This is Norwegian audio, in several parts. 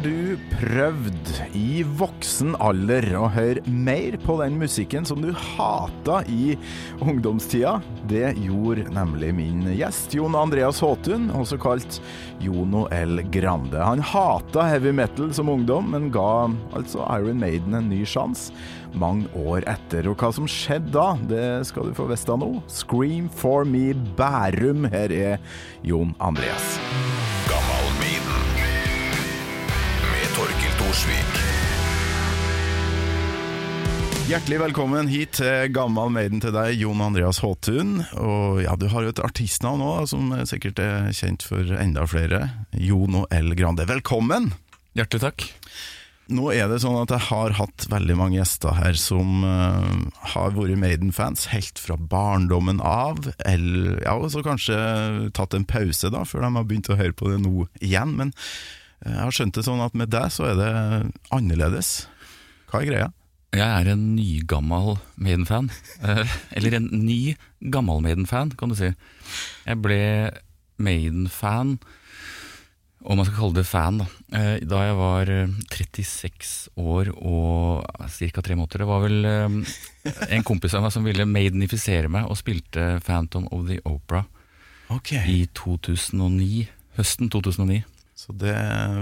du prøvd i voksen alder å høre mer på den musikken som du hata i ungdomstida? Det gjorde nemlig min gjest Jon Andreas Håtun, også kalt Jono L. Grande. Han hata heavy metal som ungdom, men ga altså Iron Maiden en ny sjanse mange år etter. Og hva som skjedde da, det skal du få vite nå. Scream for me Bærum. Her er Jon Andreas. Hjertelig velkommen hit til Gammal Maiden til deg, Jon Andreas Håtun. Og ja, du har jo et artistnavn òg, som sikkert er kjent for enda flere. Jono L. Grande. Velkommen! Hjertelig takk. Nå er det sånn at jeg har hatt veldig mange gjester her som uh, har vært Maiden-fans helt fra barndommen av, eller ja, og så kanskje tatt en pause da, før de har begynt å høre på det nå igjen. Men eh, jeg har skjønt det sånn at med deg så er det annerledes. Hva er greia? Jeg er en nygammal Maiden-fan. Eh, Eller en ny gammal Maiden-fan, kan du si. Jeg ble Maiden-fan, om man skal kalle det fan, da, eh, da jeg var eh, 36 år og ca. tre måneder. Det var vel eh, en kompis av meg som ville Maidenifisere meg, og spilte Phantom of the Opera okay. i 2009. Høsten 2009. Så det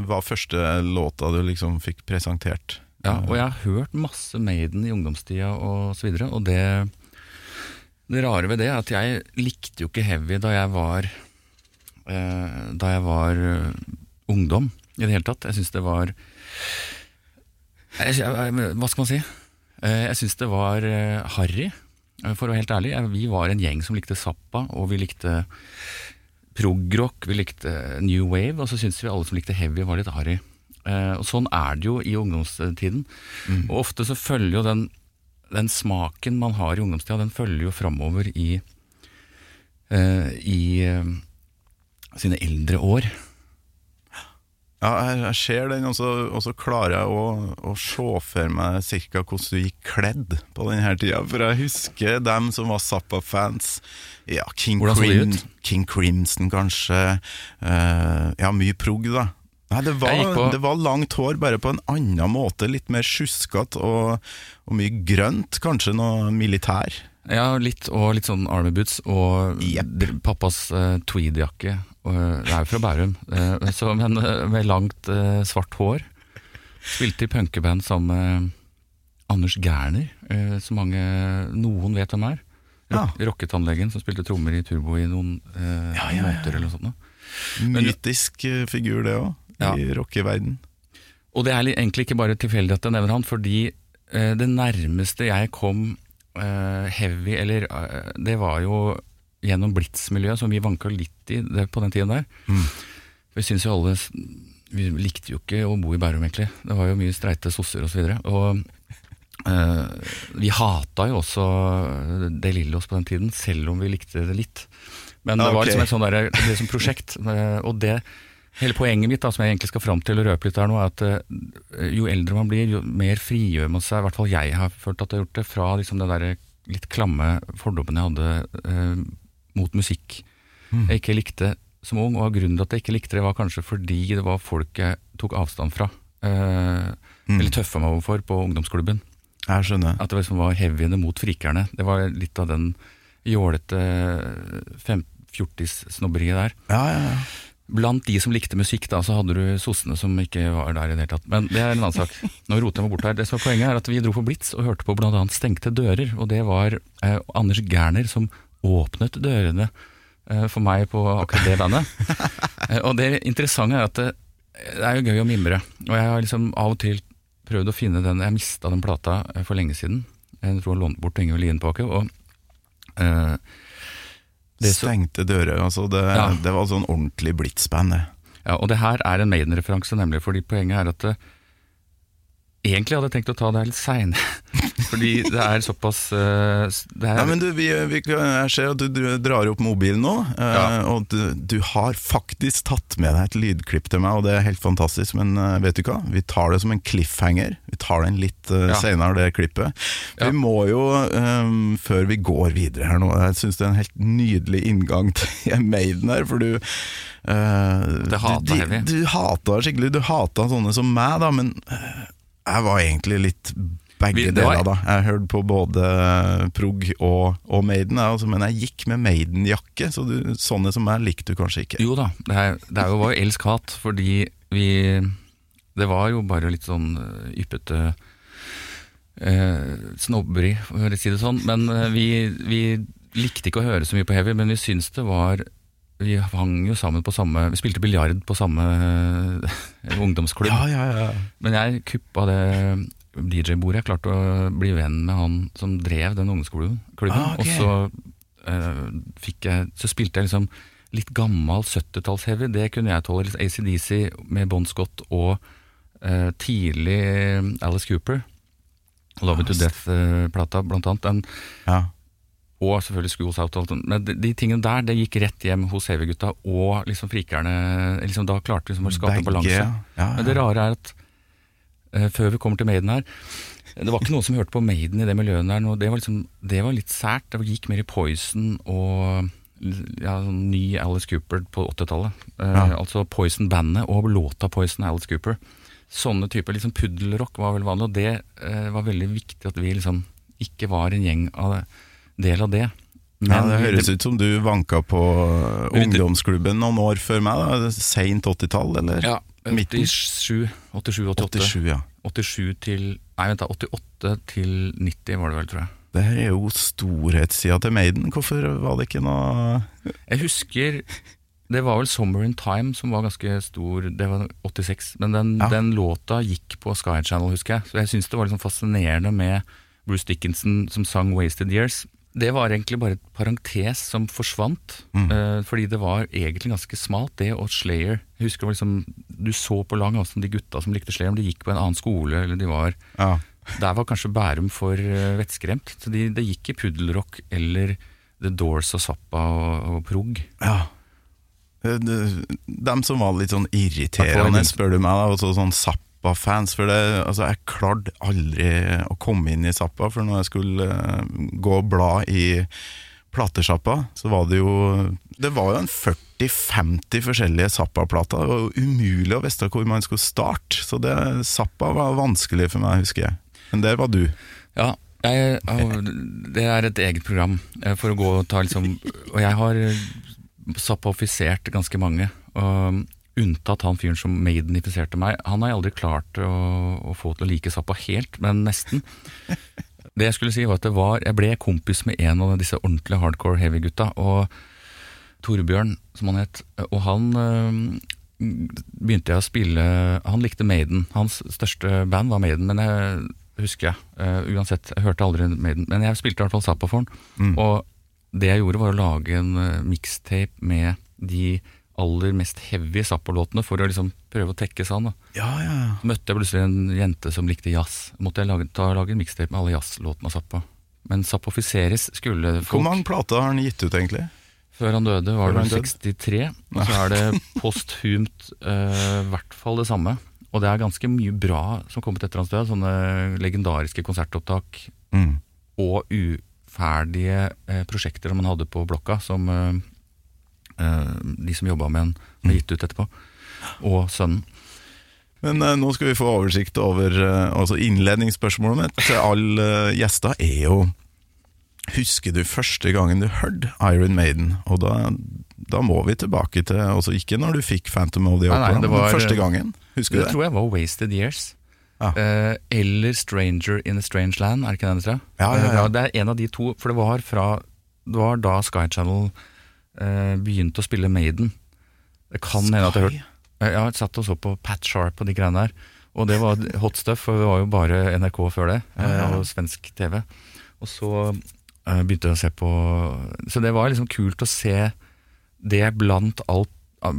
var første låta du liksom fikk presentert? Ja, og jeg har hørt masse Maiden i ungdomstida og så videre, og det Det rare ved det er at jeg likte jo ikke heavy da jeg var eh, Da jeg var eh, ungdom i det hele tatt. Jeg syns det var jeg, Hva skal man si? Eh, jeg syns det var eh, harry, eh, for å være helt ærlig. Vi var en gjeng som likte Zappa, og vi likte progrock, vi likte new wave, og så syntes vi alle som likte heavy var litt harry. Eh, og sånn er det jo i ungdomstiden. Og ofte så følger jo den, den smaken man har i ungdomstida, den følger jo framover i, eh, i eh, sine eldre år. Ja, jeg, jeg ser den, og så, klarer jeg å, å se for meg cirka hvordan du gikk kledd på denne tida. For jeg husker dem som var Zappa-fans. Ja, King, Crim. King Crimson kanskje. Uh, ja, mye prog, da. Nei, det var, på- det var langt hår, bare på en annen måte. Litt mer sjuskete og, og mye grønt. Kanskje noe militær. Ja, litt, og litt sånn army boots, og yep. pappas uh, tweedjakke. Det er jo fra Bærum, uh, så, men uh, med langt uh, svart hår. Spilte i punkeband sammen med Anders Gerner, som mange, noen vet hvem er. Rock, Rocketannlegen som spilte trommer i Turbo i noen Ja, ja, ja, måneder eller noe sånt. Mytisk figur, det òg, Ja. i rockeverden. Og det er egentlig ikke bare tilfeldig at jeg nevner han, fordi eh, det nærmeste jeg kom eh, heavy, eller eh, det var jo gjennom Blitz-miljøet, som vi vanka litt i det, på den tiden der. Mm. Vi syns jo alle Vi likte jo ikke å bo i Bærum, egentlig. Det var jo mye streite sosser osv. Og, så og vi hata jo også De Lillos på den tiden, selv om vi likte det litt. Men det Ja, var liksom et sånt der, det er som prosjekt. og det Hele poenget mitt da, som jeg egentlig skal fram til å røpe litt her nå, er at eh, jo eldre man blir, jo mer frigjør man seg, i hvert fall jeg har følt at jeg har gjort det, fra liksom det der litt klamme fordommene jeg hadde eh, mot musikk jeg ikke likte som ung. Og grunnen til at jeg ikke likte det, var kanskje fordi det var folk jeg tok avstand fra. eh, Eller tøffa meg overfor på ungdomsklubben. Jeg skjønner. At det liksom var heavyene mot frikerne. Det var litt av den jålete fem- fjortis-snobberiet der. Ja, ja, ja. Blant de som likte musikk, da, så hadde du sossene som ikke var der i det hele tatt. Men det er en annen sak. Nå roter jeg meg bort her. Det som er Poenget er at vi dro på Blitz og hørte på annet Stengte dører. Og det var eh, Anders Gerner som åpnet dørene eh, for meg på akkurat det bandet. Eh, og det interessante er at det, det er jo gøy å mimre. Og jeg har liksom av og til prøvd å finne den Jeg mista den plata eh, for lenge siden. Jeg tror jeg lånte bort Yngve Lienpake. Og eh, det som- Stengte dører. Altså det, Ja. det var sånn ordentlig blitzband, det. Ja, og det her er en Maiden-referanse, nemlig fordi poenget er at eh, Egentlig hadde jeg tenkt å ta det her litt seinere, fordi det er såpass uh, det er, Nei, men du, vi, vi, Jeg ser at du dr- drar opp mobilen nå, uh, Ja. og du, du har faktisk tatt med deg et lydklipp til meg, og det er helt fantastisk. Men uh, vet du hva? Vi tar det som en cliffhanger. Vi tar den litt uh, Ja. senere, det klippet. Ja. Vi må jo, um, før vi går videre her nå Jeg syns det er en helt nydelig inngang til Maiden her, for du Det hater du, vi Du hata skikkelig. Du hata sånne som meg, da, men jeg var egentlig litt begge deler, da. Jeg hørte på både prog og, og Maiden, altså, men jeg gikk med Maiden-jakke, så du, sånne som meg likte du kanskje ikke. Jo da, det, er, det er jo, var jo elsk-hat, fordi vi Det var jo bare litt sånn eh, yppete eh, snobberi, for å si det sånn. Men eh, vi, vi likte ikke å høre så mye på heavy, men vi syntes det var Vi hang jo sammen på samme Vi spilte biljard på samme eh, ungdomsklubb. Ja, ja, ja. Men jeg kuppa det DJ-bordet. Jeg klarte å bli venn med han som drev den ungdomsklubben. Ah, okay. Og så, eh, fikk jeg, så spilte jeg liksom litt gammel 70-talls-heavy. Det kunne jeg tåle. ACDC med Bon Scott og eh, tidlig Alice Cooper. Love It To Death-plata, blant annet. Den, ja. Og selvfølgelig Schools Out. og. Men de, de tingene der det gikk rett hjem hos heavy-gutta og liksom frikerne. Liksom, da klarte vi liksom å skape balanse. ja. Ja, Men det rare er at uh, før vi kommer til Maiden her Det var ikke noen som hørte på Maiden i det miljøet der. nå. Det var, liksom, det var litt sært. Det gikk mer i Poison og ja, sånn ny Alice Cooper på 80-tallet. Uh, Ja. Altså Poison-bandet og låta Poison Alice Cooper. Sånne typer liksom puddelrock var veldig vanlig, og det uh, var veldig viktig at vi liksom ikke var en gjeng av det, del av det. ja, Det høres ut som du vanka på ungdomsklubben noen år før meg. Seint 80-tall, eller? Ja, 87, 87, 88. 87, ja. 87 til Nei, vent da, 88 til 90 var det vel, tror jeg. Det her er jo storhetssida til Maiden. Hvorfor var det ikke noe Jeg husker Det var vel 'Summer in Time' som var ganske stor, det var 86. Men den, Ja. den låta gikk på Sky Channel, husker jeg. Så jeg syns det var liksom fascinerende med Bruce Dickinson som sang 'Wasted Years'. Det var egentlig bare et parentes som forsvant, Mm. Uh, fordi det var egentlig ganske smalt, det og Slayer. Jeg husker liksom, Du så på lang avstand de gutta som likte Slayer, om de gikk på en annen skole, eller de var Ja. Der var kanskje Bærum for eh, vettskremt. Så de, det gikk i puddelrock eller The Doors og Zappa og, og prog. ja. Eh, de, Dem som var litt sånn irriterende, spør du meg, da, også sånn Zappa-fans. For det, altså, jeg klarte aldri å komme inn i Zappa, for når jeg skulle eh, gå og bla i platesjappa, så var det jo Det var jo en 40-50 forskjellige Zappa-plater. Det var umulig å vite hvor man skulle starte. Så det, Zappa var vanskelig for meg, husker jeg. Men der var du. Ja, jeg, det er et eget program eh, for å gå og ta liksom Og jeg har eh, Zappa-offisert ganske mange. Og Unntatt han fyren som Maiden-ifiserte meg. Han har jeg aldri klart å, å få til å like Zappa helt, men nesten. Det jeg skulle si var at det var Jeg ble kompis med en av disse ordentlige hardcore heavy-gutta. Og Torbjørn, som han het. Og han øh, begynte jeg å spille Han likte Maiden. Hans største band var Maiden, men jeg husker jeg. øh, uansett, jeg hørte aldri Maiden. Men jeg spilte i hvert fall Zappa for han. Mm. Og det jeg gjorde, var å lage en øh, mixtape med de aller mest heavy Zappa-låtene for å liksom prøve å tekkes han. da Ja, ja. så møtte jeg plutselig en jente som likte jazz. Måtte jeg lage, ta, lage en mixtape med alle jazzlåtene av Zappa. Men Zappofiseres skulle folk. Hvor mange plater har han gitt ut, egentlig? Før han døde, var det han vel døde? 63. Og så er det posthumt i uh, hvert fall det samme. Og det er ganske mye bra som kommet etter hans død. Sånne legendariske konsertopptak Mm. og uferdige eh, prosjekter man hadde på blokka, som eh, eh, de som jobba med den, har gitt ut etterpå. Og sønnen. Men eh, nå skal vi få oversikt over eh, altså Innledningsspørsmålet mitt til alle eh, gjester er jo Husker du første gangen du hørte Iron Maiden? Og da, da må vi tilbake til altså Ikke når du fikk Phantom of the Nei, nei, Opera, det var- men første gangen. Husker Det du det? tror jeg var Wasted Years. Ja. Eh, eller Stranger in a Strange Land, er det ikke det? Ja, ja, ja. Eh, Det er en av de to, for det var, fra, det var da Sky Channel eh, begynte å spille Maiden. Det kan hende at jeg har hørt Jeg har satt og så på Pat Sharp og de greiene der, og det var hot stuff, for det var jo bare NRK før det, Ja, ja. eh, og svensk TV. Og så eh, begynte jeg å se på Så det var liksom kult å se det blant alt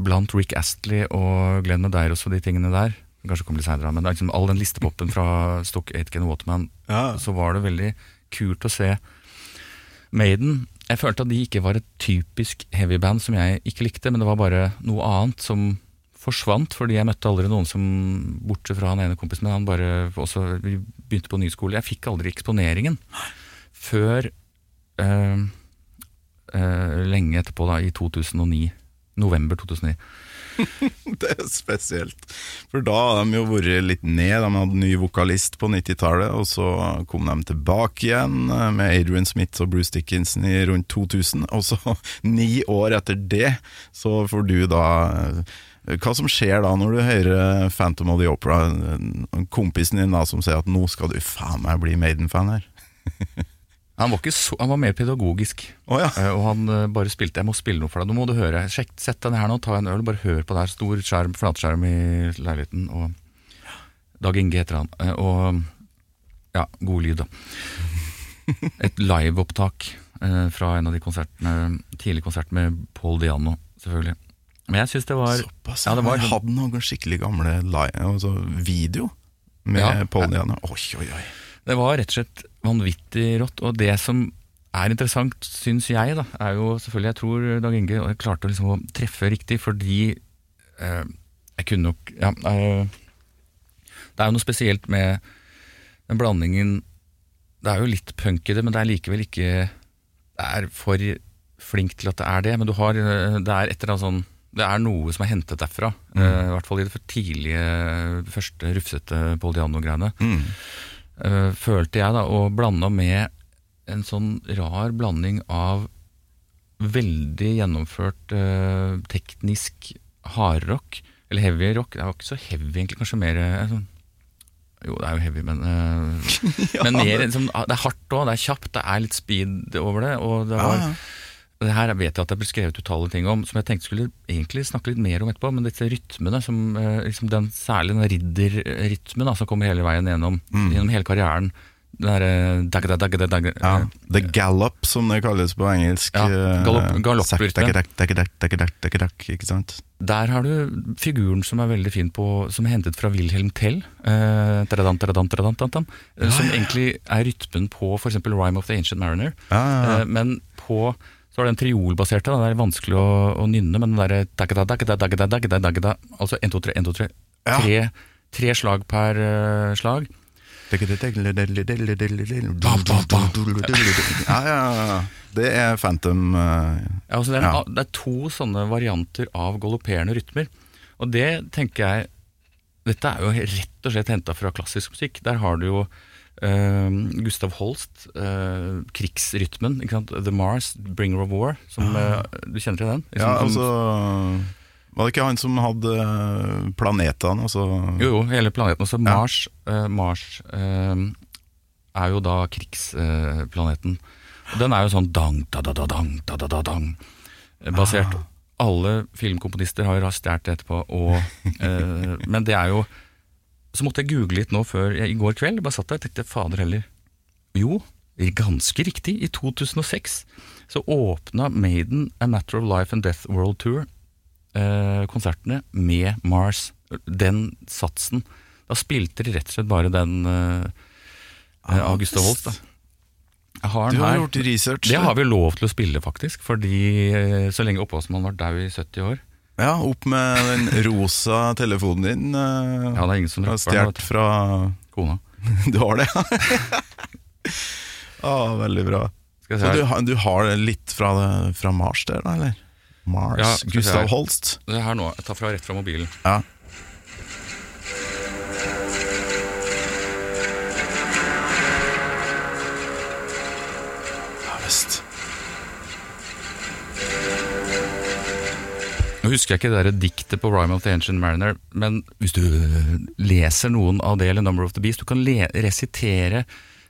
Blant Rick Astley og Glenn Medeiros og de tingene der. kanskje kommer litt senere, men liksom all den listepopen fra Stock Aitken Waterman, Ja. så var det veldig kult å se Maiden. Jeg følte at de ikke var et typisk heavyband som jeg ikke likte, men det var bare noe annet som forsvant, fordi jeg møtte aldri noen som, bortsett fra han ene kompisen min, han bare også begynte på ny skole. Jeg fikk aldri eksponeringen før øh, øh, lenge etterpå, da, i 2009. November 2009. Det er spesielt. For da har de jo vært litt ned. De hadde ny vokalist på 90-tallet, og så kom de tilbake igjen eh, med Adrian Smith og Bruce Dickinson i rundt 2000. Og så, ni år etter det, så får du da eh, Hva som skjer da når du hører Phantom of the Opera, eh, kompisen din da som sier at nå skal du faen meg bli Maiden-fan her? Han var, ikke så, han var mer pedagogisk. Oh, ja. Eh, Og han eh, bare spilte 'Jeg må spille noe for deg', nå må du høre. Sjekk, sett deg ned her nå, ta en øl, bare hør på det her. Stor skjerm, flatskjerm i leiligheten. Og Dag Inge heter han. Eh, Og ja, god lyd, da. Et liveopptak fra en av de konsertene, tidlig konsert med Paul Diano, selvfølgelig. Men jeg syns det var Såpass. Ja, det var jeg hadde noen skikkelig gamle live, altså video med Ja. Paul Diano. Oi, oi, oi. Det var rett og slett vanvittig rått. Og det som er interessant, syns jeg, da, er jo selvfølgelig Jeg tror Dag Inge klarte liksom å treffe riktig, fordi eh, jeg kunne nok Ja. Eh, det er jo noe spesielt med den blandingen Det er jo litt punk i det, men det er likevel ikke Det er for flink til at det er det, men du har eh, Det er et eller annet sånn det er noe som er hentet derfra, eh, i hvert fall i det for tidlige, første rufsete Paul Diano-greiene Mm. Øh, følte jeg da, og blanda med en sånn rar blanding av veldig gjennomført uh, teknisk hardrock, eller heavy rock. Det var ikke så heavy, egentlig, kanskje mer øh, sånn Jo, det er jo heavy, men øh, Men mer liksom, Det er hardt òg, det er kjapt, det er litt speed over det. Og det var Ja, ja. Det her vet jeg at det er blitt skrevet utallige ting om, som jeg tenkte skulle egentlig snakke litt mer om etterpå, men disse rytmene, som, eh, liksom den, særlig den ridderrytmen da, som kommer hele veien gjennom, gjennom hele karrieren. Den derre dagda, dagda, dagda, Ja, The Gallop, som det kalles på engelsk. Ja, eh, galopp- galopprytme. sak, dakkedak, dakkedak, dakkedak, dakkedak, Ikke sant? Der har du figuren som er veldig fin på, som er hentet fra Wilhelm Tell, eh, taradan, taradan, eh, som egentlig er rytmen på f.eks. Rhyme of the Ancient Mariner. Eh, men på så er det en triolbaserte, det er vanskelig å, å nynne, men den derre altså 1, 2, 3, 1, 2, 3. Ja. Tre, tre slag per uh, slag. Ja, ja, ja. Det er Phantom. uh, Ja, altså det, er, Ja. det er to sånne varianter av galopperende rytmer. Og det tenker jeg Dette er jo rett og slett henta fra klassisk musikk. Der har du jo Gustav Holst, eh, krigsrytmen. Ikke sant? The Mars, Bringer of War. Som, eh, du kjenner til den? Ja, Liksom, altså Var det ikke han som hadde eh, planetene? Altså, Jo, jo, hele planeten. Altså Ja. Mars, eh, Mars uh, er jo da krigsplaneten. Uh, den er jo sånn dang, da, da, da, dang, da, da, da, dang. Basert Basert. Alle filmkomponister har jo stjålet det etterpå. Og, men det er jo Så måtte jeg google litt nå før jeg, i går kveld. Bare satt der og tenkte fader heller. Jo, ganske riktig. I 2006 så åpna Maiden A Matter of Life and Death World Tour eh, konsertene med Mars. Den satsen. Da spilte de rett og slett bare den eh, eh, av Holst. Da. Har du har her. gjort research. Det har vi lov til å spille, faktisk. Fordi eh, så lenge opphavsmannen var dau i 70 år. Ja, Opp med den rosa telefonen din. eh, Ja, det er ingen som den, Stjålet fra. Kona. Du har det, ja? ah, veldig bra. Skal Så du, du har litt fra, fra Mars der, da, eller? Mars. Ja, Gustav. Holst. Det er her nå. Jeg tar fra rett fra mobilen. Ja Nå husker jeg ikke det der diktet på Rhyme of the Ancient Mariner, men hvis du øh, leser noen av det, eller Number of the Beast, du kan resitere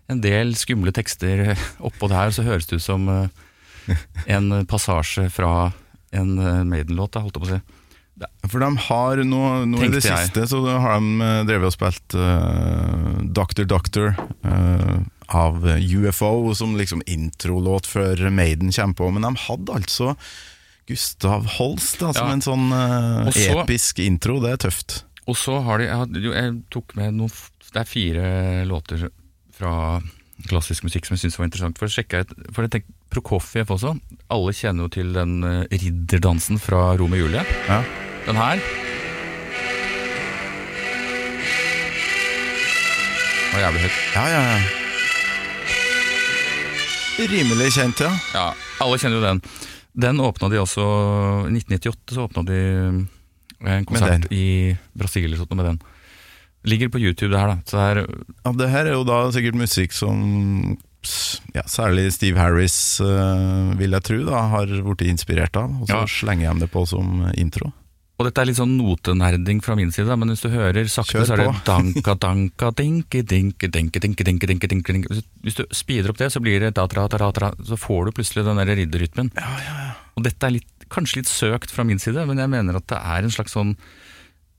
en del skumle tekster oppå det her, så høres det ut som øh, en passasje fra en øh, Maiden-låt, holdt jeg på å si. For de har nå, nå i det jeg. siste så har de drevet og spilt uh, Doctor Doctor uh, av UFO som liksom introlåt før Maiden kommer på, men de hadde altså Gustav Holst da, som Ja. en sånn uh, Og så- episk intro. Det er tøft. og så har de jeg, jeg tok med noen Det er fire låter fra klassisk musikk som jeg syntes var interessant. For, å sjekke et, for jeg tenker, Prokofjev også. Alle kjenner jo til den uh, ridderdansen fra Romeo og Julie. Ja. Den her. Var jævlig høyt. Ja, ja, ja. Rimelig kjent, ja. Ja, alle kjenner jo den. Den åpna de også I 1998 så åpna de en konsert i Brasil eller sånt med den. Ligger på YouTube, det her, da. Så det er ja. Det her er jo da sikkert musikk som ja, særlig Steve Harris, eh, vil jeg tro, da, har blitt inspirert av. Og så Ja. slenger de det på som intro. Og dette er litt sånn notenerding fra min side, men hvis du hører sakte, så er det danka, danka, dinki, dinki, dinki, dinki, dinki, dinki, dinki, dinki. Hvis- du speeder opp det, så blir det da, tra, tra, tra, så får du plutselig den der ridderrytmen. Og dette er litt, kanskje litt søkt fra min side, men jeg mener at det er en slags sånn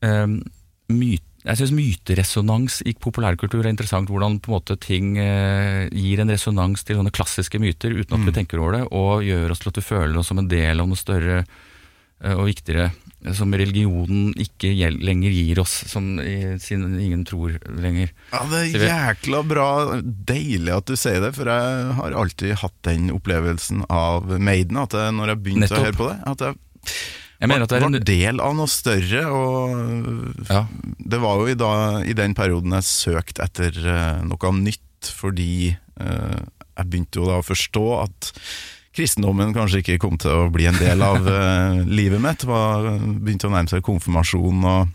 um, myte jeg syns myteresonans i populærkultur er interessant. Hvordan på en måte ting eh, gir en resonans til sånne klassiske myter uten at vi tenker over det, og gjør oss til at vi føler oss som en del av noe større eh, og viktigere, som religionen ikke lenger gir oss, som siden ingen tror lenger. Ja, Det er jækla bra. Deilig at du sier det, for jeg har alltid hatt den opplevelsen av Maiden. At jeg, når jeg begynte å høre på det, at jeg Jeg at det er var en del av noe større. Og ja, det var jo i, da, i den perioden jeg søkte etter eh, noe nytt, fordi eh, jeg begynte jo da å forstå at kristendommen kanskje ikke kom til å bli en del av uh, livet mitt. Var, begynte å nærme seg konfirmasjon og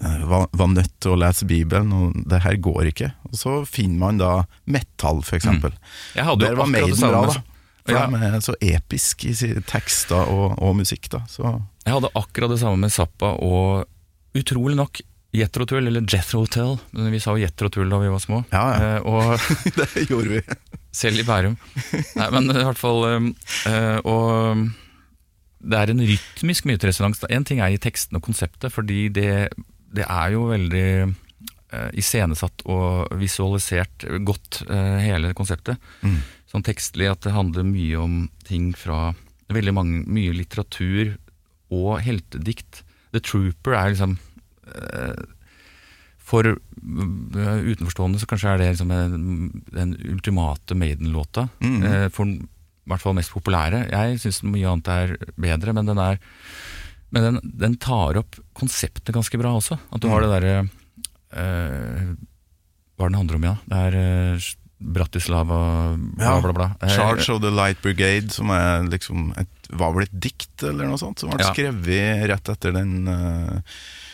uh, var, var nødt til å lese Bibelen, og det her går ikke. Og så finner man da metall, for eksempel. Jeg hadde jo akkurat det samme. da. For Ja. de er så episk i tekster og, og musikk, da. Så Jeg hadde akkurat det samme med Zappa og utrolig nok Jethro Tull, eller Jethro Tull. Vi sa jo Jethro Tull da vi var små. Ja, ja. Eh, og det gjorde vi. selv i Bærum. Nei, men i hvert fall um, eh, Og det er en rytmisk myteresonans. En ting er i teksten og konseptet, fordi det, det er jo veldig eh, iscenesatt og visualisert godt, eh, hele konseptet. Mm. Sånn tekstlig at det handler mye om ting fra veldig mange, mye litteratur og heltedikt. The Trooper er liksom For eh, utenforstående så kanskje er det liksom en- den ultimate Maiden-låta. Mm. Eh, for i hvert fall mest populære. Jeg syns mye annet er bedre, men den er men den, den tar opp konseptet ganske bra også. At du har det derre eh, Hva er den handler om, ja? Det er eh, Bratislava, bla, Ja, bla, bla. Eh, Charge of the Light Brigade, som er liksom et, var vel et dikt eller noe sånt, som ble Ja. skrevet rett etter den uh,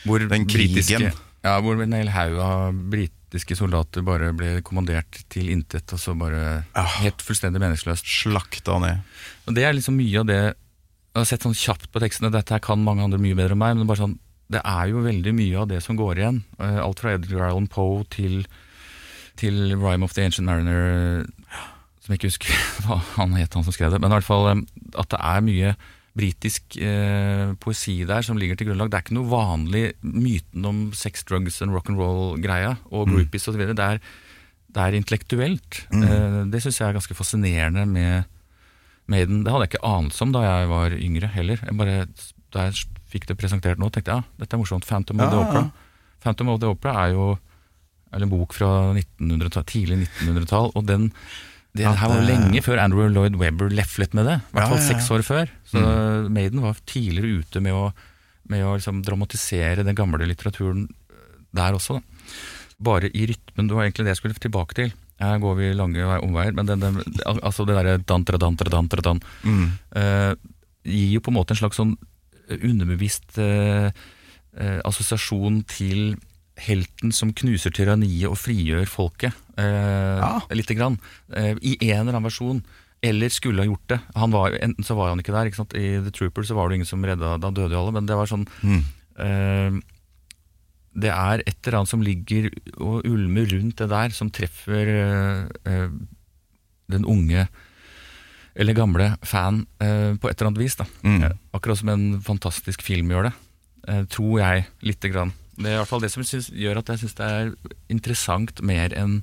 den britiske- krigen. Ja, hvor en hel haug av britiske soldater bare ble kommandert til intet, og så bare Ja. Helt fullstendig meningsløst. slakta ned. Og det er liksom mye av det Jeg har sett sånn kjapt på tekstene, dette her kan mange andre mye bedre enn meg, men bare sånn det er jo veldig mye av det som går igjen. Eh, Alt fra Edgar Allan Poe til, til Rhyme of the Ancient Mariner, som jeg ikke husker hva han het, han som skrev det. Men i hvert fall eh, at det er mye britisk eh, poesi der som ligger til grunnlag. Det er ikke noe vanlig myten om sex, drugs and rock'n'roll-greia og groupies osv. Det, er- det er intellektuelt. Eh, det syns jeg er ganske fascinerende med Maiden. Det hadde jeg ikke anelse om da jeg var yngre heller. Jeg bare, da jeg fikk det presentert nå, tenkte jeg ja, dette er morsomt. Phantom of the Ja, ja. Opera. Phantom of the Opera er jo er en bok fra 1900 tidlig 1900-tall, og den det her var jo lenge før Andrew Lloyd Webber leflet med det. I hvert fall seks år før. Så Maiden var tidligere ute med å, med å liksom dramatisere den gamle litteraturen der også. Da. Bare i rytmen. Det var egentlig det jeg skulle tilbake til. Her går vi lange vei- omveier, men den, den, altså det derre dantra, dantra, dantra, dan, Mm. uh, gir jo på en måte en slags sånn underbevisst uh, uh, assosiasjon til helten som knuser tyranniet og frigjør folket. Eh, Ja. Lite grann. Eh, I en eller annen versjon. Eller skulle ha gjort det. Han var, enten så var han ikke der. Ikke? I The Trooper så var det ingen som redda Da døde jo alle. Men det var sånn Mm. eh, Det er et eller annet som ligger og ulmer rundt det der, som treffer eh, eh, den unge eller gamle fan eh, på et eller annet vis. Mm. Akkurat som en fantastisk film gjør det. Eh, tror jeg, lite grann. Det er i hvert fall det som synes, gjør at jeg syns det er interessant mer enn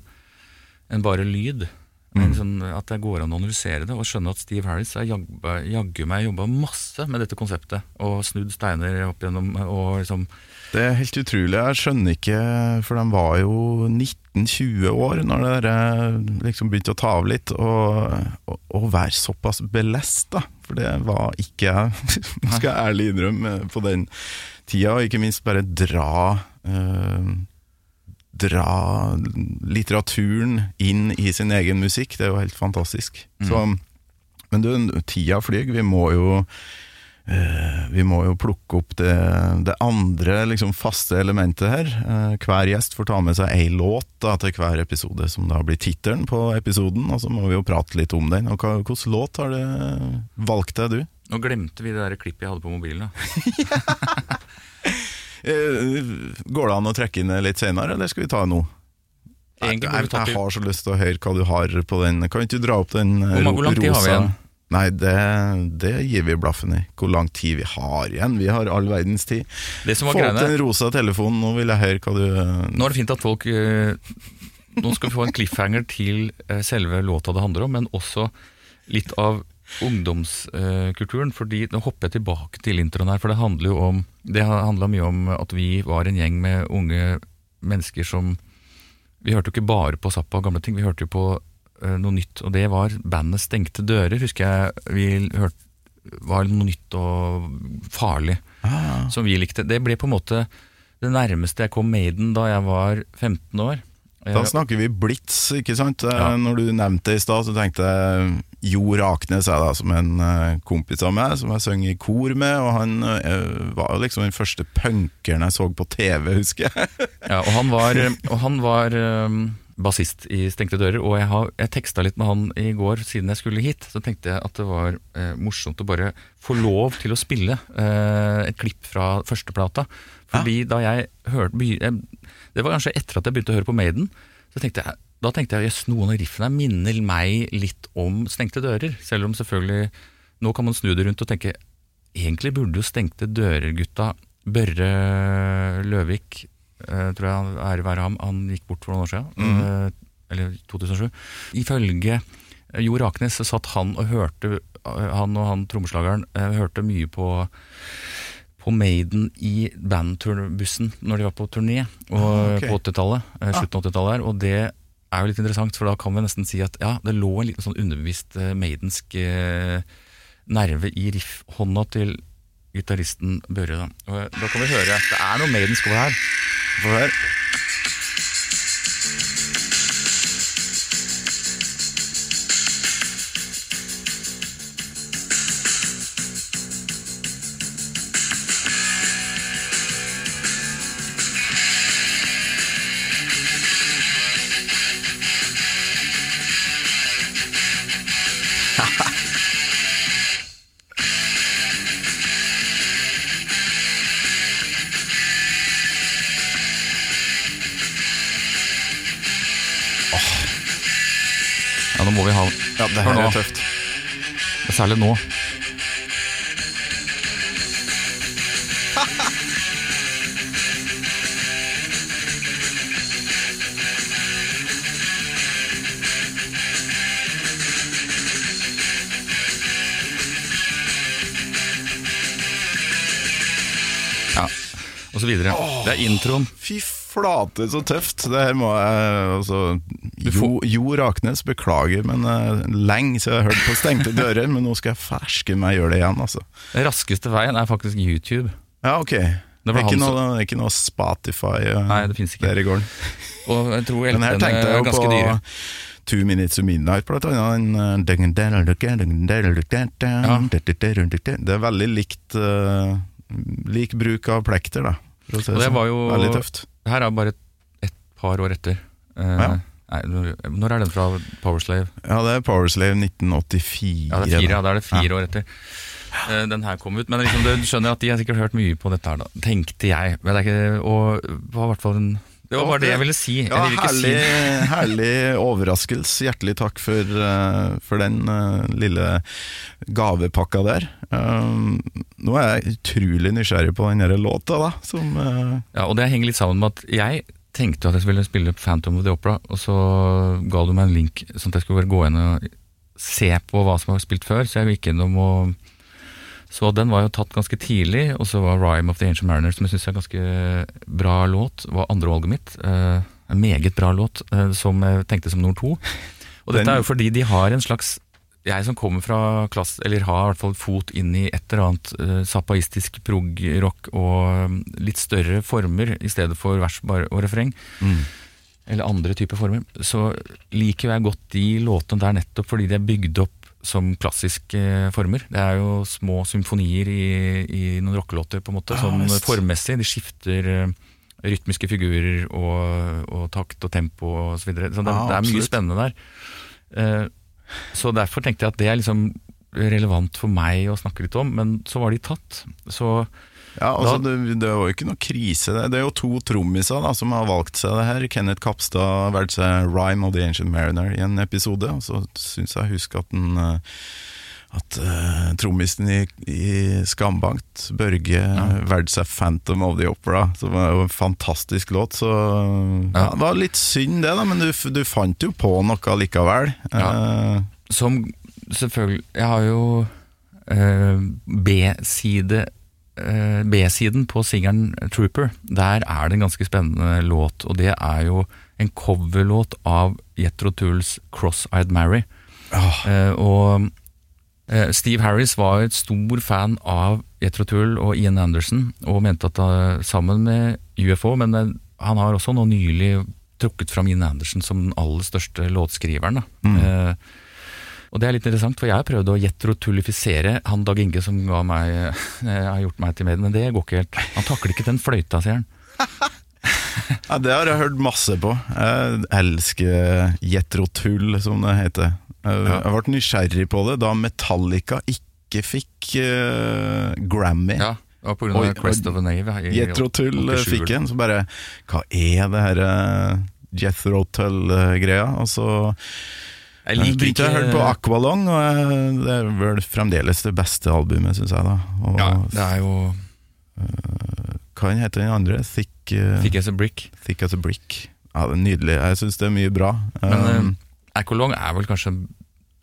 enn bare lyd. Mm. Sånn, at det går an å analysere det og skjønne at Steve Harris har jaggu meg jobba masse med dette konseptet. Og snudd steiner opp gjennom og liksom Det er helt utrolig. Jeg skjønner ikke, for de var jo 19-20 år når dere liksom begynte å ta av litt, og, og, og være såpass belest, da. For det var ikke jeg, skal jeg ærlig innrømme, på den tida. Og ikke minst bare dra eh, Dra litteraturen inn i sin egen musikk. Det er jo helt fantastisk. Så, men du, tida flyr. Vi må jo uh, vi må jo plukke opp det, det andre liksom faste elementet her. Uh, hver gjest får ta med seg ei låt da, til hver episode, som da blir tittelen på episoden. Og så må vi jo prate litt om den. Og hva, Hvilken låt har du valgt deg, du? Nå glemte vi det der klippet jeg hadde på mobilen. da går det an å trekke inn litt senere, eller skal vi ta nå? Jeg, jeg, jeg har så lyst til å høre hva du har på den. Kan ikke du dra opp den rosa? Hvor hvor lang tid har vi igjen? Nei, det, det gir vi blaffen i. Hvor lang tid vi har igjen. Vi har all verdens tid. Få opp den rosa telefonen, nå vil jeg høre hva du Nå er det fint at folk eh, Nå skal vi få en cliffhanger til eh, selve låta det handler om, men også litt av ungdomskulturen. fordi Nå hopper jeg tilbake til introen her, for det handler jo om Det handla mye om at vi var en gjeng med unge mennesker som Vi hørte jo ikke bare på Zappa og gamle ting, vi hørte jo på eh, noe nytt. Og det var bandet Stengte dører, husker jeg vi hørte var noe nytt og farlig ah, som vi likte. Det ble på en måte det nærmeste jeg kom Maiden da jeg var 15 år. Da Eh, snakker vi Blitz, ikke sant? Eh, Ja. Når du nevnte det i stad, så tenkte jeg Jo Raknes er da som en eh, kompis av meg, som jeg sang i kor med. Og han eh, var jo liksom den første punkeren jeg så på TV, husker jeg. Ja, og han var, og han var um, bassist i Stengte dører, og jeg, har, jeg teksta litt med han i går siden jeg skulle hit. Så tenkte jeg at det var eh, morsomt å bare få lov til å spille eh, et klipp fra førsteplata. Fordi da jeg hørte jeg, Det var kanskje etter at jeg begynte å høre på Maiden. Så tenkte jeg, da tenkte jeg jøss, noen av riffene minner meg litt om Stengte dører. Selv om selvfølgelig Nå kan man snu det rundt og tenke Egentlig burde jo Stengte dører-gutta Børre Løvik eh, tror jeg ære være ham, han gikk bort for noen år siden, eh, eller 2007. Ifølge Jo Raknes så satt han og hørte, eh, han og han trommeslageren hørte mye på på Maiden i bandbussen når de var på turné og, okay. på 80-tallet, eh, slutten av 80-tallet her, og det er jo litt interessant, for da kan vi nesten si at ja, det lå en liten sånn underbevisst eh, maidensk eh, nerve i riffhånda til gitaristen Børre. Da. Da kan vi høre Det er noe maidensk over her. Få høre. Særlig nå. Ja, og så videre. Det er introen. Fy flate, så tøft. Det her må jeg altså Jo, jo Raknes, beklager, men uh, lenge siden jeg har hørt på stengte dører. Men nå skal jeg ferske meg gjøre det igjen, altså. Den raskeste veien er faktisk YouTube. Ja, ok. Det er ikke som- noe, er ikke noe Spotify uh, Nei, det ikke. der i gården. Og jeg tror Men her tenkte jeg er jo på dyre. Two Minutes to Midnight, blant annet. Den, uh, Det er veldig likt uh, lik bruk av plekter, da. for å si det sånn. var jo- Veldig tøft. Det her er bare et, et par år etter. Uh, Ja. Nei, når, er den fra Powerslave? Ja, det er Powerslave 1984. Ja, det er fire, ja, da. er det fire år etter. Eh, den her kom ut. Men liksom, du skjønner at de har sikkert hørt mye på dette her, da. Tenkte jeg. Men det er ikke, og var hvert fall en Det var bare det jeg ville si. Jeg Ja, herlig, si herlig overraskelse. Hjertelig takk for, eh, for den uh, lille gavepakka der. Um, nå er jeg utrolig nysgjerrig på den låta, da. Som uh... Ja, og det henger litt sammen med at jeg tenkte at jeg skulle spille Phantom of the Opera, og så ga du meg en link sånn at jeg skulle bare gå inn og se på hva som var spilt før, så jeg gikk innom og så den var jo tatt ganske tidlig, og så var Rhyme of the Ancient Mariner, som jeg syns er en ganske bra låt, var andrevalget mitt. Eh, en meget bra låt, eh, som jeg tenkte som nummer to. Og dette er jo fordi de har en slags Jeg som kommer fra klass, eller har i hvert fall fot inn i et eller annet uh, prog-rock og um, litt større former i stedet for vers og refreng, eller andre typer former, så liker jeg godt de låtene der nettopp fordi de er bygd opp som klassiske former. Det er jo små symfonier i, i noen rockelåter, på en måte, Ja, sånn visst. formmessig. De skifter eh, rytmiske figurer og, og takt og tempo og så videre. Så det, Ja, det er mye spennende der. Eh, så derfor tenkte jeg at det er liksom relevant for meg å snakke litt om, men så var de tatt. Så Ja, altså, Da- det, det var jo ikke noe krise. Det, det er jo to trommiser som har valgt seg det her. Kenneth Kapstad har valgt seg Rhyme of the Ancient Mariner i en episode. Og så syns jeg husker at den eh, at uh, trommisen i, i Skambankt, Børge, valgte seg Phantom of the Opera, som var jo en fantastisk låt. Så ja. det var litt synd det, da, men du, du fant jo på noe likevel. Uh, som selvfølgelig Jeg har jo uh, B-side B-siden på singelen Trooper. Der er det en ganske spennende låt, og det er jo en coverlåt av Jetro Tulls Cross-Eyed Mary. Eh, og Steve Harris var et stor fan av Jethro Tull og Ian Anderson, og mente at eh, sammen med UFO, men eh, han har også nå nylig trukket fram Ian Anderson som den aller største låtskriveren. Da. Eh, og det er litt interessant, for jeg har prøvd å jetrotullifisere han Dag Inge som meg, eh, har gjort meg til med, men det går ikke helt. Han takler ikke den fløyta, sier han. Ja, Det har jeg hørt masse på. Jeg elsker jetrotull, som det heter. Jeg, Ja. jeg ble nysgjerrig på det da Metallica ikke fikk uh, Grammy. Ja, Og på grunn av Quest of the Nave. Jethro Tull fikk en, så bare Hva er det her Jethro Tull-greia? Og så Jeg liker begynte jeg å høre på Aqualong, og det er vel fremdeles det beste albumet, syns jeg. da Og ja, Det er jo hva heter den andre? Thick, eh, Thick as a Brick. Thick as a Brick. Ja, det er Nydelig. Jeg syns det er mye bra. Men Um, eh, er vel kanskje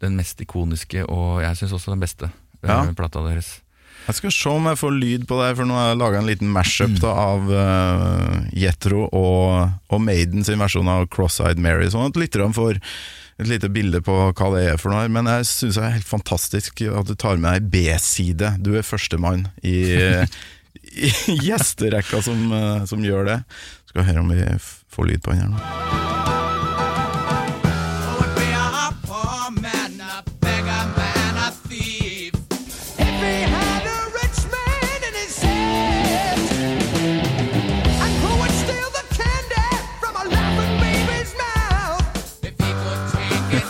den mest ikoniske, og jeg syns også den beste eh, Ja. plata deres. Jeg skal se om jeg får lyd på det, for nå har jeg laga en liten mashup mm. av uh, Jethro og, og Maiden sin versjon av Cross-Eyed Mary, sånn at lytterne får et lite bilde på hva det er for noe. Men jeg syns det er helt fantastisk at du tar med deg B-side. Du er førstemann i, i gjesterekka som, eh, som gjør det. Skal høre om vi får lyd på den her nå.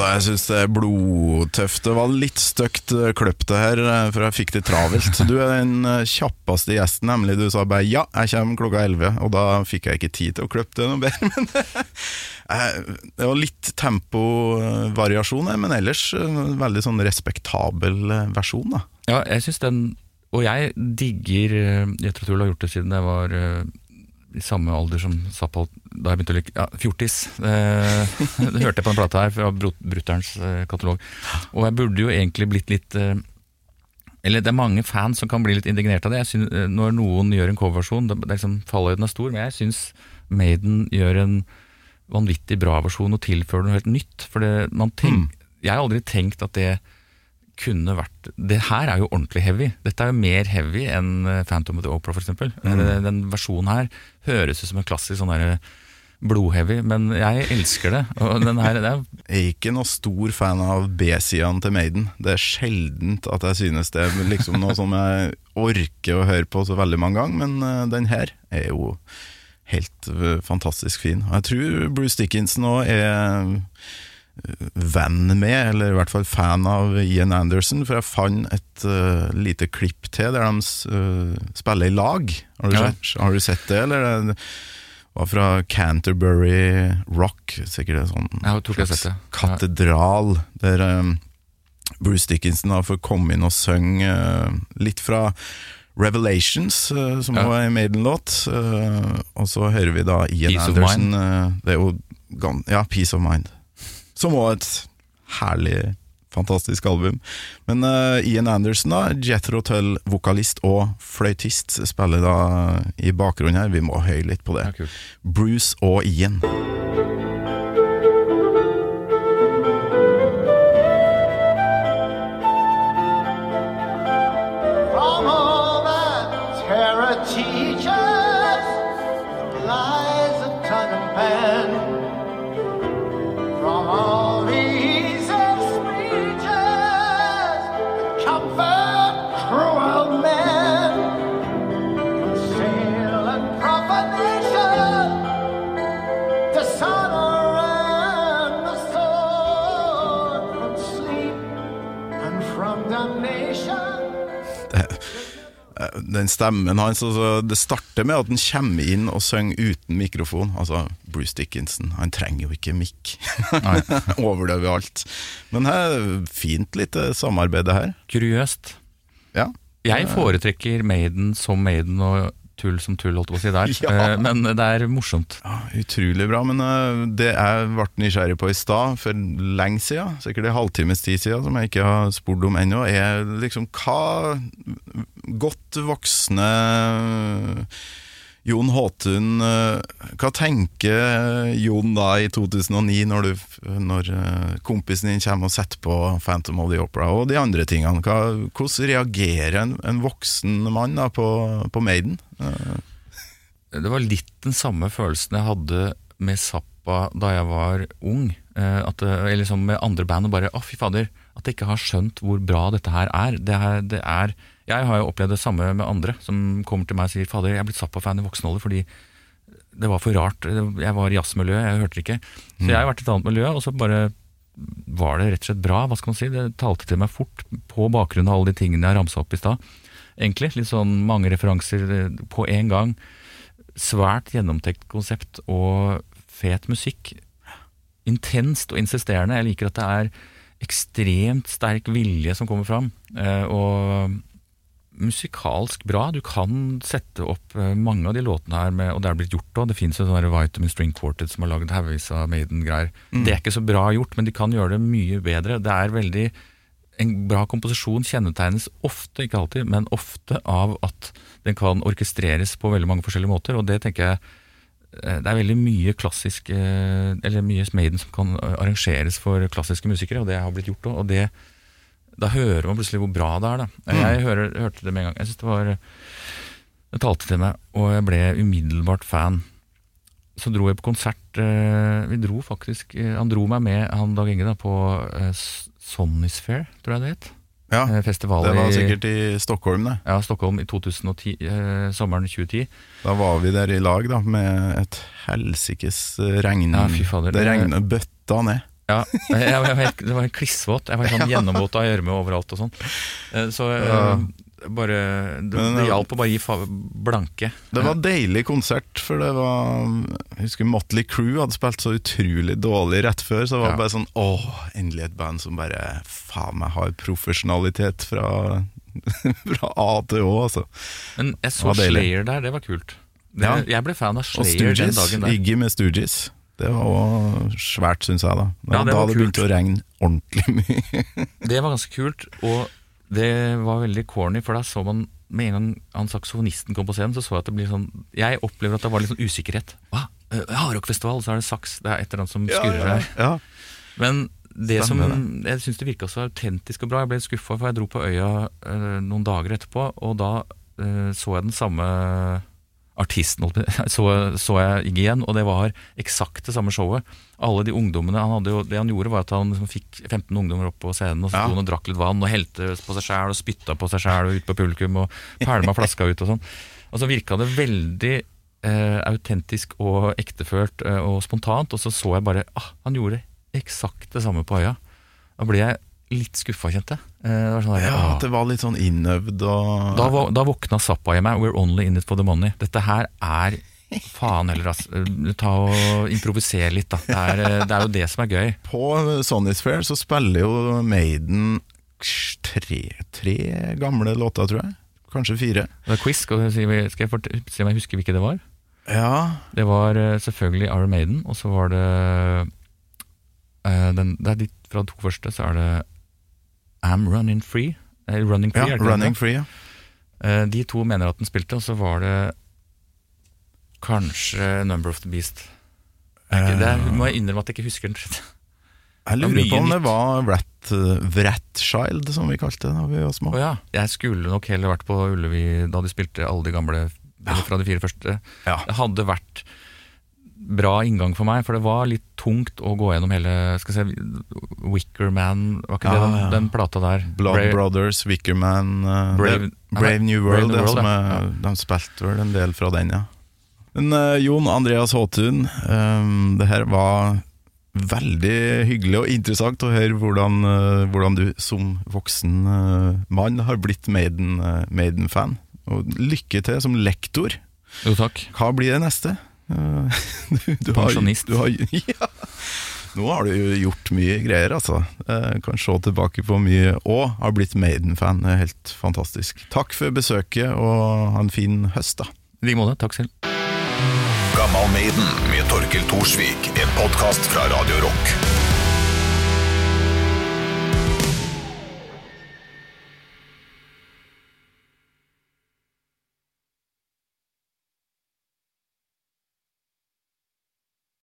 Altså, jeg syns det er blodtøft. Det var litt støkt kløpte kløpt det her, eh, for jeg fikk det travelt. Du er den eh, kjappeste gjesten, nemlig. Du sa bare 'ja, jeg kommer klokka 11', og da fikk jeg ikke tid til å klippe det noe bedre. Men eh, det var litt tempovariasjon men ellers eh, veldig sånn respektabel eh, versjon, da. Ja, jeg syns den Og jeg digger Jeg tror jeg har gjort det siden jeg var eh, i samme alder som Zappal da jeg begynte å like Ja, fjortis. Eh, det hørte jeg på den plata her fra Brutterens eh, katalog. Og jeg burde jo egentlig blitt litt eh, Eller det er mange fans som kan bli litt indignert av det. Synes, eh, når noen gjør en coverversjon, det, det liksom fallhøyden er stor, men jeg syns Maiden gjør en vanvittig bra versjon og tilfører noe helt nytt. For det, man tenk, jeg har aldri tenkt at det kunne vært Det her er jo ordentlig heavy. Dette er jo mer heavy enn eh, Phantom of the Opera, f.eks. Mm. Den versjonen her høres ut som en klassisk sånn derre blodheavy, men jeg elsker det. Og den her, det er, Jeg er ikke noe stor fan av B-sidene til Maiden. Det er sjeldent at jeg synes det er liksom noe som jeg orker å høre på så veldig mange ganger, men eh, den her er jo helt eh, fantastisk fin. Og jeg tror Bruce Dickinson òg er eh, venn med, eller i hvert fall fan av Ian Anderson, for jeg fant et uh, lite klipp til der de eh, spiller i lag. Har du, Ja. sett, har du sett det, eller? var fra Canterbury Rock, sikkert en sånn Jeg jeg har det. katedral, der um, Bruce Dickinson da får komme inn og synge uh, litt fra Revelations, som Ja. var en Maiden-låt. og så hører vi da Ian Peace Anderson. det er jo Ja, Peace of Mind. Som var et herlig, fantastisk album. Men uh, Ian Anderson, da, Jethro Tull-vokalist og fløytist, spiller da i bakgrunnen her. Vi må høye litt på det. Ja. Bruce og Ian. Den stemmen hans altså, Det starter med at han kommer inn og synger uten mikrofon. Altså, Bruce Dickinson, han trenger jo ikke mikk. Overdøver alt. Men det er fint lite samarbeid, det her. Kuriøst. Ja. Jeg foretrekker Maiden som Maiden og tull som tull, holdt jeg på å si der. Ja. Eh, Men det er morsomt. Ja, utrolig bra, men eh, det jeg ble nysgjerrig på i stad, for lenge siden, sikkert en halvtimes tid siden, som jeg ikke har spurt om ennå, er liksom hva godt voksne Jon Håtun eh, Hva tenker Jon da i 2009, når, du, når eh, kompisen din kommer og setter på Phantom of the Opera og de andre tingene? Hva, hvordan reagerer en, en voksen mann da på, på Maiden? Eh, Det var litt den samme følelsen jeg hadde med Zappa da jeg var ung. At, eller liksom med andre band og bare Å, fy fader. At jeg ikke har skjønt hvor bra dette her er. Det er, det er jeg har jo opplevd det samme med andre som kommer til meg og sier Fader, jeg er blitt Zappa-fan i voksen alder fordi det var for rart. Jeg var i jazzmiljøet, jeg hørte det ikke. Så jeg har vært i et annet miljø, og så bare var det rett og slett bra. Hva skal man si? Det talte til meg fort på bakgrunn av alle de tingene jeg ramsa opp i stad. Egentlig. Litt sånn mange referanser eh, på en gang. Svært gjennomtenkt konsept og fet musikk. Intenst og insisterende. Jeg liker at det er ekstremt sterk vilje som kommer fram. eh, Og musikalsk bra. Du kan sette opp eh, mange av de låtene her, med, og det er blitt gjort òg. Det fins jo sånne Vitamin String Quartet som har lagd haugevis av Maiden-greier. Det er ikke så bra gjort, men de kan gjøre det mye bedre. Det er veldig En bra komposisjon kjennetegnes ofte, ikke alltid, men ofte av at den kan orkestreres på veldig mange forskjellige måter, og det tenker jeg eh, det er veldig mye klassisk eh, Eller mye Maiden som kan arrangeres for klassiske musikere, og det har blitt gjort òg. Og det, da hører man plutselig hvor bra det er. Da. Jeg hører, hørte det med en gang. Jeg synes det var Det talte til meg, og jeg ble umiddelbart fan. Så dro jeg på konsert eh, Vi dro faktisk eh, Han dro meg med, han Dag Inge, da, på Sonny's Fair, tror jeg det het. Ja, Eh, Festival det var sikkert i Stockholm, det. ja, Stockholm i 2010, eh, sommeren 2010. Da var vi der i lag, da, med et helsikes regn. Ja, det regnet bøtta ned. Ja, jeg, var helt- det var helt klissvåt. Jeg var sånn gjennomvåt av gjørme overalt og sånn. Eh, Så eh, Ja. bare Det, Men, det eh, hjalp å bare gi blanke. Det var deilig konsert, for det var Jeg husker Motley Crew hadde spilt så utrolig dårlig rett før, så det var Ja. bare sånn Åh, endelig et band som bare faen meg har profesjonalitet fra, fra A til Å, altså. Men jeg så. Slayer der, det var kult. Det, Ja. Jeg ble fan av Og Slayer den dagen der. Iggy med Stooges. Det var òg svært, syns jeg. Da Ja, det Da det begynt begynte å regne ordentlig mye. Det var ganske kult, og det var veldig corny, for da så man med en gang han saksofonisten kom på scenen, så så jeg at det blir sånn Jeg opplever at det var litt sånn usikkerhet. Hva? Eh, Hardrockfestival, så er det saks. Det er et eller annet som skurrer her. ja. Men det som Jeg syns det virka så autentisk og bra. Jeg ble skuffa, for jeg dro på øya eh, noen dager etterpå, og da eh, så jeg den samme artisten. Så, så jeg igjen, og det var eksakt det samme showet. Alle de ungdommene han hadde jo, Det han gjorde, var at han liksom fikk 15 ungdommer opp på scenen, og så Ja. sto han og drakk litt vann, og helte på seg sjæl, og spytta på seg sjæl og ut på publikum, og pælma flaska ut og sånn. Og så virka det veldig eh, autentisk og ektefølt eh, og spontant, og så så jeg bare ah, han gjorde eksakt det samme på øya. Da ble jeg litt skuffa, kjente jeg. Eh, det sånn ja, at det var litt sånn innøvd og da, da våkna Zappa i meg. We're only in it for the money. Dette her er Faen heller, ass. Eh, Ta og Improviser litt, da. Det er, eh, det er jo det som er gøy. På Sonny's Fair så spiller jo Maiden tre, tre gamle låter, tror jeg. Kanskje fire. Det er quiz. Skal jeg, fort- se om jeg husker hvilke det var? Ja, Det var selvfølgelig Our Maiden, og så var det den, Det er de fra to første, så er det I'm Running Free. Eh, running Free, ja Running? Free. Ja. Eh, de to mener at den spilte, og så var det kanskje Number of the Beast. Er ikke- Det er, må jeg innrømme at jeg ikke husker den. Jeg lurer på om det var Rat, uh, Vratchild, som vi kalte det da vi var små. Oh, ja. Jeg skulle nok heller vært på Ullevi da de spilte alle de gamle eller fra de fire første. Ja. Det hadde vært bra inngang for meg, for det var litt tungt å gå gjennom hele skal jeg si, Wickerman, var ikke det den, ja. den plata der? Blood Brave- Brothers, Wickerman uh, Brave- det- Brave New World, Brave New ja, World, som ja. er, de spilte vel en del fra den, ja. Men uh, Jon Andreas Håtun, um, det her var veldig hyggelig og interessant å høre hvordan, uh, hvordan du som voksen mann har blitt Maiden, Maiden-fan. Og lykke til som lektor. Jo takk. Hva blir det neste? Uh, du, Pensjonist. har- Du har, ja. Nå har du jo gjort mye greier, altså. Jeg kan se tilbake på mye, og har blitt Maiden-fan. Helt fantastisk. Takk for besøket, og ha en fin høst, da. I like måte. Takk selv. Gammal Maiden med Torkel Thorsvik. En podkast fra Radio Rock.